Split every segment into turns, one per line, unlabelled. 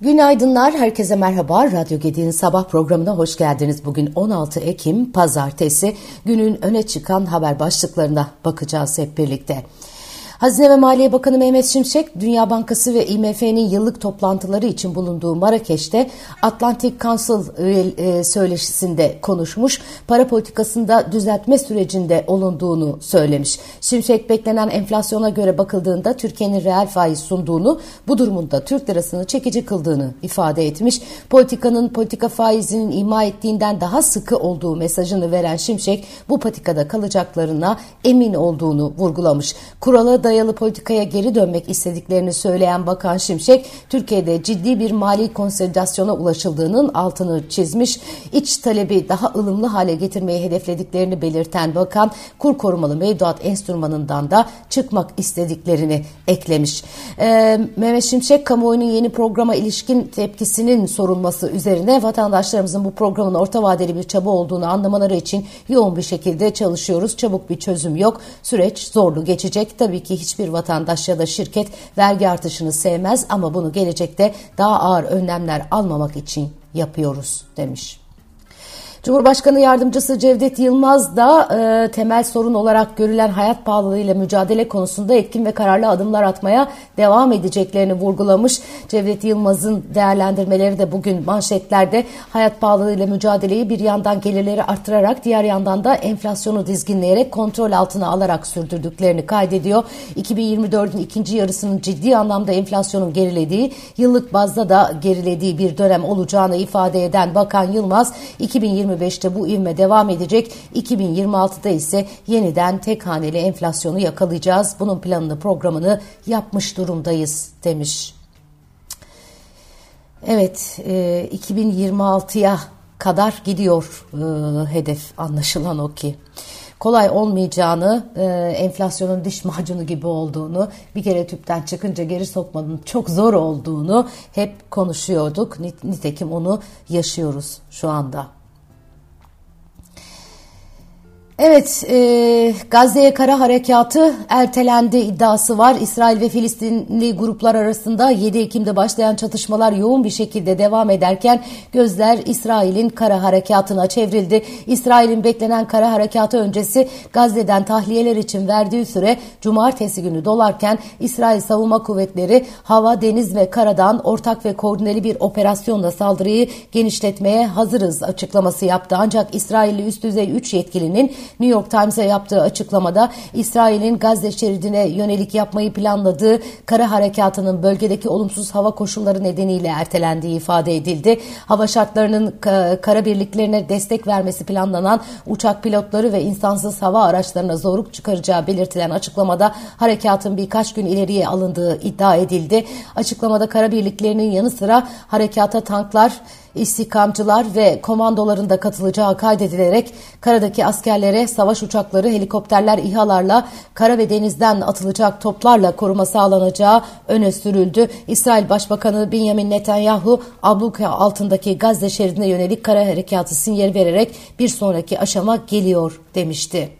Günaydınlar, herkese merhaba. Radyo Gedi'nin sabah programına hoş geldiniz. Bugün 16 Ekim Pazartesi. Günün öne çıkan haber başlıklarına bakacağız hep birlikte. Hazine ve Maliye Bakanı Mehmet Şimşek, Dünya Bankası ve IMF'nin yıllık toplantıları için bulunduğu Marrakeş'te Atlantic Council e, söyleşisinde konuşmuş, para politikasında düzeltme sürecinde olunduğunu söylemiş. Şimşek beklenen enflasyona göre bakıldığında Türkiye'nin reel faiz sunduğunu, bu durumunda Türk lirasını çekici kıldığını ifade etmiş. Politikanın politika faizinin ima ettiğinden daha sıkı olduğu mesajını veren Şimşek, bu patikada kalacaklarına emin olduğunu vurgulamış. Kurala dayalı politikaya geri dönmek istediklerini söyleyen Bakan Şimşek, Türkiye'de ciddi bir mali konsolidasyona ulaşıldığının altını çizmiş. İç talebi daha ılımlı hale getirmeyi hedeflediklerini belirten Bakan, kur korumalı mevduat enstrümanından da çıkmak istediklerini eklemiş. Ee, Mehmet Şimşek, kamuoyunun yeni programa ilişkin tepkisinin sorulması üzerine vatandaşlarımızın bu programın orta vadeli bir çaba olduğunu anlamaları için yoğun bir şekilde çalışıyoruz. Çabuk bir çözüm yok. Süreç zorlu geçecek. Tabii ki hiçbir vatandaş ya da şirket vergi artışını sevmez ama bunu gelecekte daha ağır önlemler almamak için yapıyoruz demiş. Cumhurbaşkanı Yardımcısı Cevdet Yılmaz da e, temel sorun olarak görülen hayat pahalılığıyla mücadele konusunda etkin ve kararlı adımlar atmaya devam edeceklerini vurgulamış. Cevdet Yılmaz'ın değerlendirmeleri de bugün manşetlerde hayat pahalılığıyla mücadeleyi bir yandan gelirleri arttırarak diğer yandan da enflasyonu dizginleyerek kontrol altına alarak sürdürdüklerini kaydediyor. 2024'ün ikinci yarısının ciddi anlamda enflasyonun gerilediği, yıllık bazda da gerilediği bir dönem olacağını ifade eden Bakan Yılmaz 2020 2025'te bu ivme devam edecek. 2026'da ise yeniden tek haneli enflasyonu yakalayacağız. Bunun planını programını yapmış durumdayız demiş. Evet e, 2026'ya kadar gidiyor e, hedef anlaşılan o ki kolay olmayacağını, e, enflasyonun diş macunu gibi olduğunu, bir kere tüpten çıkınca geri sokmanın çok zor olduğunu hep konuşuyorduk. Nitekim onu yaşıyoruz şu anda. Evet, e, Gazze'ye kara harekatı ertelendi iddiası var. İsrail ve Filistinli gruplar arasında 7 Ekim'de başlayan çatışmalar yoğun bir şekilde devam ederken gözler İsrail'in kara harekatına çevrildi. İsrail'in beklenen kara harekatı öncesi Gazze'den tahliyeler için verdiği süre cumartesi günü dolarken İsrail Savunma Kuvvetleri hava, deniz ve karadan ortak ve koordineli bir operasyonla saldırıyı genişletmeye hazırız açıklaması yaptı. Ancak İsrailli üst düzey 3 yetkilinin New York Times'a yaptığı açıklamada İsrail'in Gazze şeridine yönelik yapmayı planladığı kara harekatının bölgedeki olumsuz hava koşulları nedeniyle ertelendiği ifade edildi. Hava şartlarının kara birliklerine destek vermesi planlanan uçak pilotları ve insansız hava araçlarına zorluk çıkaracağı belirtilen açıklamada harekatın birkaç gün ileriye alındığı iddia edildi. Açıklamada kara birliklerinin yanı sıra harekata tanklar, istikamcılar ve komandoların da katılacağı kaydedilerek karadaki askerlere savaş uçakları, helikopterler, İHA'larla kara ve denizden atılacak toplarla koruma sağlanacağı öne sürüldü. İsrail Başbakanı Benjamin Netanyahu abluka altındaki Gazze şeridine yönelik kara harekatı sinyali vererek bir sonraki aşama geliyor demişti.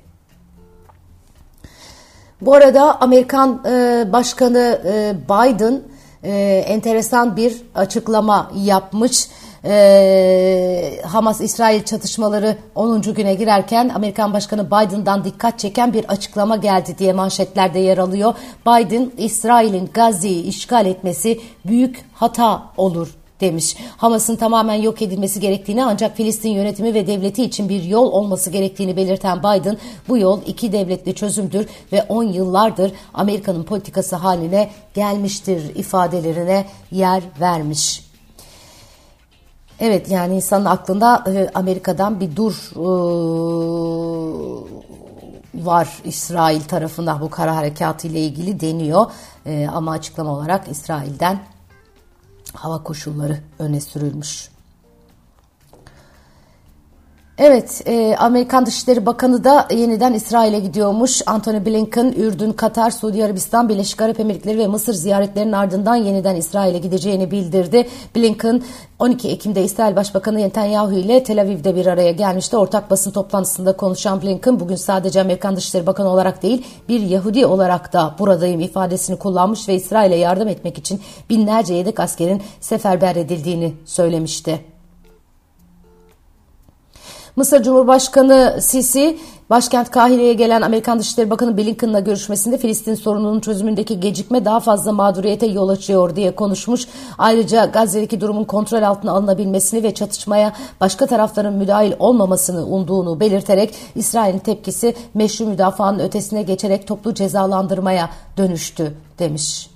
Bu arada Amerikan e, Başkanı e, Biden e, enteresan bir açıklama yapmış. Ee, Hamas-İsrail çatışmaları 10. güne girerken Amerikan Başkanı Biden'dan dikkat çeken bir açıklama geldi diye manşetlerde yer alıyor. Biden, İsrail'in Gazze'yi işgal etmesi büyük hata olur demiş. Hamas'ın tamamen yok edilmesi gerektiğini ancak Filistin yönetimi ve devleti için bir yol olması gerektiğini belirten Biden bu yol iki devletli çözümdür ve 10 yıllardır Amerika'nın politikası haline gelmiştir ifadelerine yer vermiş. Evet yani insanın aklında e, Amerika'dan bir dur e, var İsrail tarafından bu kara harekatı ile ilgili deniyor. E, ama açıklama olarak İsrail'den hava koşulları öne sürülmüş. Evet, e, Amerikan Dışişleri Bakanı da yeniden İsrail'e gidiyormuş. Anthony Blinken, Ürdün, Katar, Suudi Arabistan, Birleşik Arap Emirlikleri ve Mısır ziyaretlerinin ardından yeniden İsrail'e gideceğini bildirdi. Blinken 12 Ekim'de İsrail Başbakanı Netanyahu ile Tel Aviv'de bir araya gelmişti. Ortak basın toplantısında konuşan Blinken bugün sadece Amerikan Dışişleri Bakanı olarak değil bir Yahudi olarak da buradayım ifadesini kullanmış ve İsrail'e yardım etmek için binlerce yedek askerin seferber edildiğini söylemişti. Mısır Cumhurbaşkanı Sisi, başkent Kahire'ye gelen Amerikan Dışişleri Bakanı Blinken'la görüşmesinde Filistin sorununun çözümündeki gecikme daha fazla mağduriyete yol açıyor diye konuşmuş. Ayrıca Gazze'deki durumun kontrol altına alınabilmesini ve çatışmaya başka tarafların müdahil olmamasını umduğunu belirterek İsrail'in tepkisi meşru müdafaanın ötesine geçerek toplu cezalandırmaya dönüştü demiş.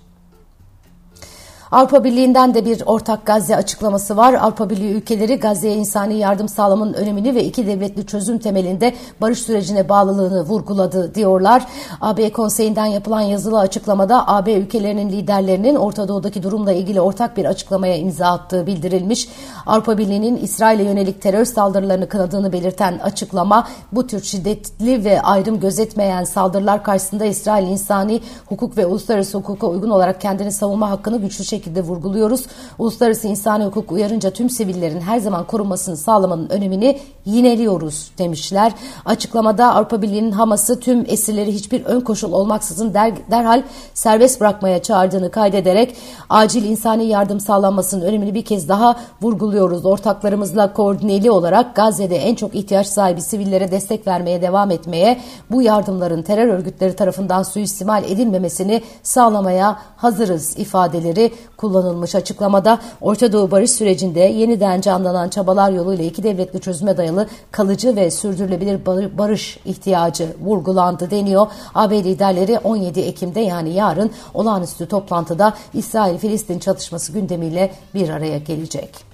Avrupa Birliği'nden de bir ortak Gazze açıklaması var. Avrupa Birliği ülkeleri Gazze'ye insani yardım sağlamanın önemini ve iki devletli çözüm temelinde barış sürecine bağlılığını vurguladı diyorlar. AB konseyinden yapılan yazılı açıklamada AB ülkelerinin liderlerinin Orta Doğu'daki durumla ilgili ortak bir açıklamaya imza attığı bildirilmiş. Avrupa Birliği'nin İsrail'e yönelik terör saldırılarını kınadığını belirten açıklama bu tür şiddetli ve ayrım gözetmeyen saldırılar karşısında İsrail insani hukuk ve uluslararası hukuka uygun olarak kendini savunma hakkını güçlü şekilde şekilde vurguluyoruz. Uluslararası insani hukuk uyarınca tüm sivillerin her zaman korunmasını sağlamanın önemini yineliyoruz demişler. Açıklamada Avrupa Birliği'nin Hamas'ı tüm esirleri hiçbir ön koşul olmaksızın der, derhal serbest bırakmaya çağırdığını kaydederek acil insani yardım sağlanmasının önemini bir kez daha vurguluyoruz. Ortaklarımızla koordineli olarak Gazze'de en çok ihtiyaç sahibi sivillere destek vermeye devam etmeye, bu yardımların terör örgütleri tarafından suistimal edilmemesini sağlamaya hazırız ifadeleri kullanılmış açıklamada Orta Doğu barış sürecinde yeniden canlanan çabalar yoluyla iki devletli çözüme dayalı kalıcı ve sürdürülebilir barış ihtiyacı vurgulandı deniyor. AB liderleri 17 Ekim'de yani yarın olağanüstü toplantıda İsrail-Filistin çatışması gündemiyle bir araya gelecek.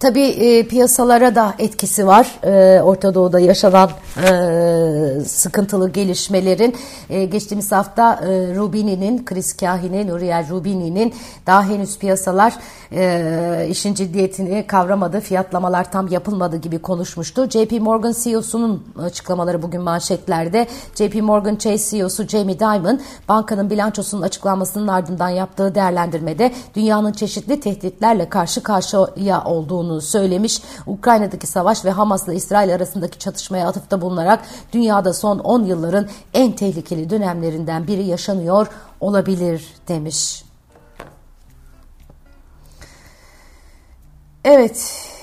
Tabii e, piyasalara da etkisi var. E, Orta Doğu'da yaşanan e, sıkıntılı gelişmelerin. E, geçtiğimiz hafta e, Rubini'nin, Chris Kahine, Nuriel Rubini'nin daha henüz piyasalar e, işin ciddiyetini kavramadı, fiyatlamalar tam yapılmadı gibi konuşmuştu. JP Morgan CEO'sunun açıklamaları bugün manşetlerde. JP Morgan Chase CEO'su Jamie Dimon, bankanın bilançosunun açıklanmasının ardından yaptığı değerlendirmede dünyanın çeşitli tehditlerle karşı karşıya olduğunu söylemiş. Ukrayna'daki savaş ve Hamas'la İsrail arasındaki çatışmaya atıfta bulunarak dünyada son 10 yılların en tehlikeli dönemlerinden biri yaşanıyor olabilir demiş. Evet.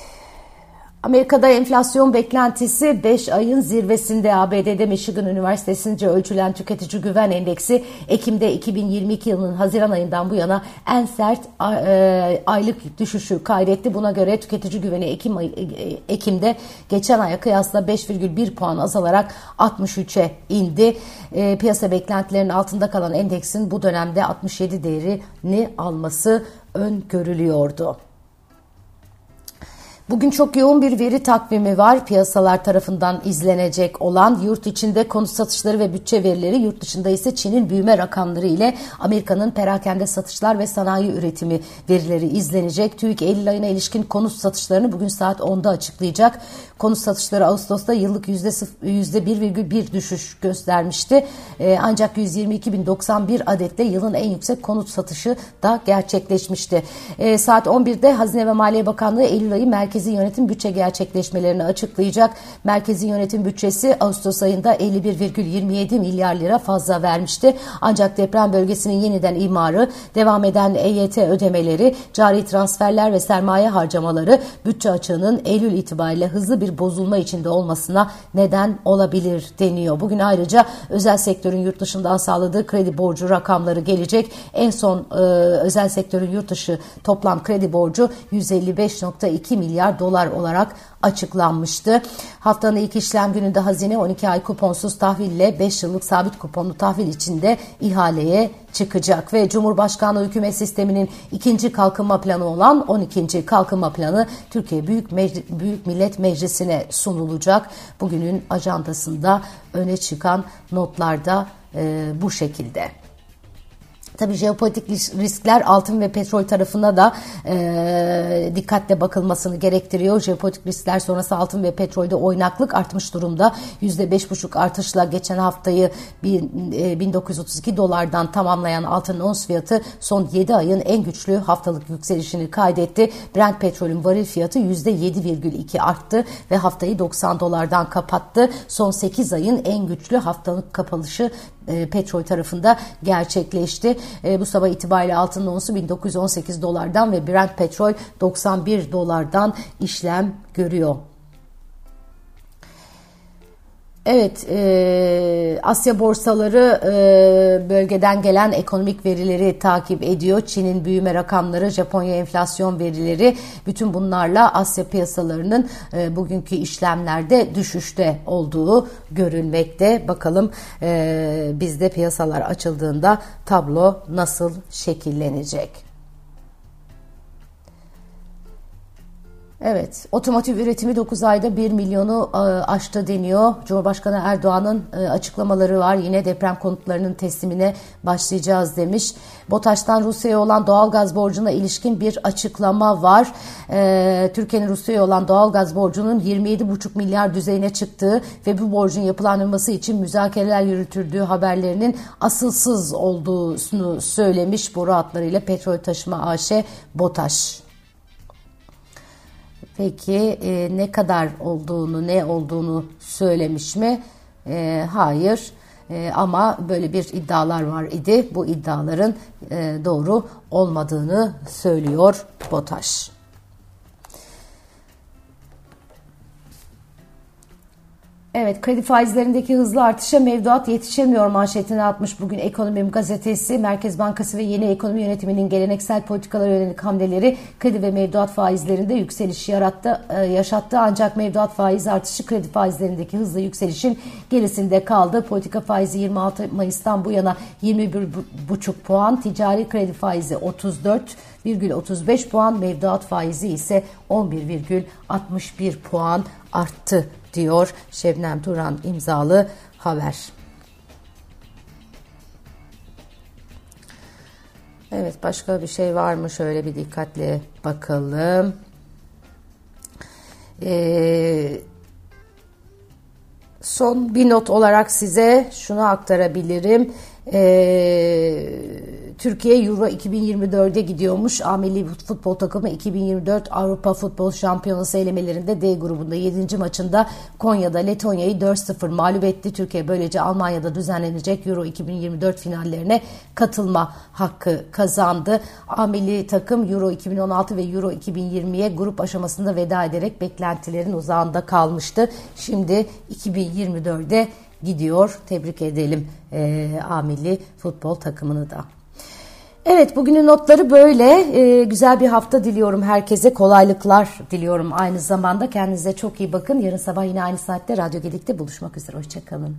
Amerika'da enflasyon beklentisi 5 ayın zirvesinde ABD'de Michigan Üniversitesi'nce ölçülen tüketici güven endeksi Ekim'de 2022 yılının Haziran ayından bu yana en sert e, aylık düşüşü kaydetti. Buna göre tüketici güveni Ekim ay, e, Ekim'de geçen aya kıyasla 5,1 puan azalarak 63'e indi. E, piyasa beklentilerinin altında kalan endeksin bu dönemde 67 değerini alması öngörülüyordu. Bugün çok yoğun bir veri takvimi var. Piyasalar tarafından izlenecek olan yurt içinde konut satışları ve bütçe verileri, yurt dışında ise Çin'in büyüme rakamları ile Amerika'nın perakende satışlar ve sanayi üretimi verileri izlenecek. TÜİK Eylül ayına ilişkin konut satışlarını bugün saat 10'da açıklayacak. Konut satışları Ağustos'ta yıllık %1,1 düşüş göstermişti. Ee, ancak 122.091 adette yılın en yüksek konut satışı da gerçekleşmişti. Ee, saat 11'de Hazine ve Maliye Bakanlığı Eylül ayı merkez Merkezi Yönetim bütçe gerçekleşmelerini açıklayacak. Merkezi Yönetim bütçesi Ağustos ayında 51,27 milyar lira fazla vermişti. Ancak deprem bölgesinin yeniden imarı, devam eden EYT ödemeleri, cari transferler ve sermaye harcamaları bütçe açığının Eylül itibariyle hızlı bir bozulma içinde olmasına neden olabilir deniyor. Bugün ayrıca özel sektörün yurt dışından sağladığı kredi borcu rakamları gelecek. En son e, özel sektörün yurt dışı toplam kredi borcu 155.2 milyar milyar dolar olarak açıklanmıştı. Haftanın ilk işlem gününde hazine 12 ay kuponsuz tahville 5 yıllık sabit kuponlu tahvil içinde ihaleye çıkacak ve Cumhurbaşkanlığı hükümet sisteminin ikinci kalkınma planı olan 12. kalkınma planı Türkiye Büyük, Meclis, Büyük Millet Meclisi'ne sunulacak. Bugünün ajandasında öne çıkan notlarda e, bu şekilde. Tabii jeopolitik riskler altın ve petrol tarafına da e, dikkatle bakılmasını gerektiriyor. Jeopolitik riskler sonrası altın ve petrolde oynaklık artmış durumda. %5,5 artışla geçen haftayı bin, e, 1932 dolardan tamamlayan altın ons fiyatı son 7 ayın en güçlü haftalık yükselişini kaydetti. Brent petrolün varil fiyatı %7,2 arttı ve haftayı 90 dolardan kapattı. Son 8 ayın en güçlü haftalık kapalışı e, petrol tarafında gerçekleşti. E, bu sabah itibariyle altın onsu 1918 dolardan ve Brent petrol 91 dolardan işlem görüyor. Evet, e, Asya borsaları e, bölgeden gelen ekonomik verileri takip ediyor. Çin'in büyüme rakamları, Japonya enflasyon verileri, bütün bunlarla Asya piyasalarının e, bugünkü işlemlerde düşüşte olduğu görülmekte. Bakalım e, bizde piyasalar açıldığında tablo nasıl şekillenecek? Evet, otomotiv üretimi 9 ayda 1 milyonu e, aştı deniyor. Cumhurbaşkanı Erdoğan'ın e, açıklamaları var. Yine deprem konutlarının teslimine başlayacağız demiş. BOTAŞ'tan Rusya'ya olan doğalgaz borcuna ilişkin bir açıklama var. E, Türkiye'nin Rusya'ya olan doğalgaz borcunun 27,5 milyar düzeyine çıktığı ve bu borcun yapılandırması için müzakereler yürütüldüğü haberlerinin asılsız olduğunu söylemiş boru hatlarıyla petrol taşıma AŞ BOTAŞ. Peki e, ne kadar olduğunu, ne olduğunu söylemiş mi? E, hayır. E, ama böyle bir iddialar var idi. Bu iddiaların e, doğru olmadığını söylüyor BOTAŞ. Evet kredi faizlerindeki hızlı artışa mevduat yetişemiyor manşetini atmış bugün Ekonomim gazetesi. Merkez Bankası ve yeni ekonomi yönetiminin geleneksel politikalara yönelik hamleleri kredi ve mevduat faizlerinde yükseliş yarattı, e, yaşattı. Ancak mevduat faiz artışı kredi faizlerindeki hızlı yükselişin gerisinde kaldı. Politika faizi 26 Mayıs'tan bu yana 21,5 puan, ticari kredi faizi 34,35 puan, mevduat faizi ise 11,61 puan arttı diyor Şebnem Turan imzalı haber. Evet başka bir şey var mı? Şöyle bir dikkatle bakalım. Ee, son bir not olarak size şunu aktarabilirim. Ee, Türkiye Euro 2024'e gidiyormuş. A milli futbol takımı 2024 Avrupa Futbol Şampiyonası elemelerinde D grubunda 7. maçında Konya'da Letonya'yı 4-0 mağlup etti. Türkiye böylece Almanya'da düzenlenecek Euro 2024 finallerine katılma hakkı kazandı. A milli takım Euro 2016 ve Euro 2020'ye grup aşamasında veda ederek beklentilerin uzağında kalmıştı. Şimdi 2024'de gidiyor. Tebrik edelim e, A milli futbol takımını da. Evet bugünün notları böyle. Ee, güzel bir hafta diliyorum herkese. Kolaylıklar diliyorum aynı zamanda. Kendinize çok iyi bakın. Yarın sabah yine aynı saatte Radyo Gedik'te buluşmak üzere. Hoşçakalın.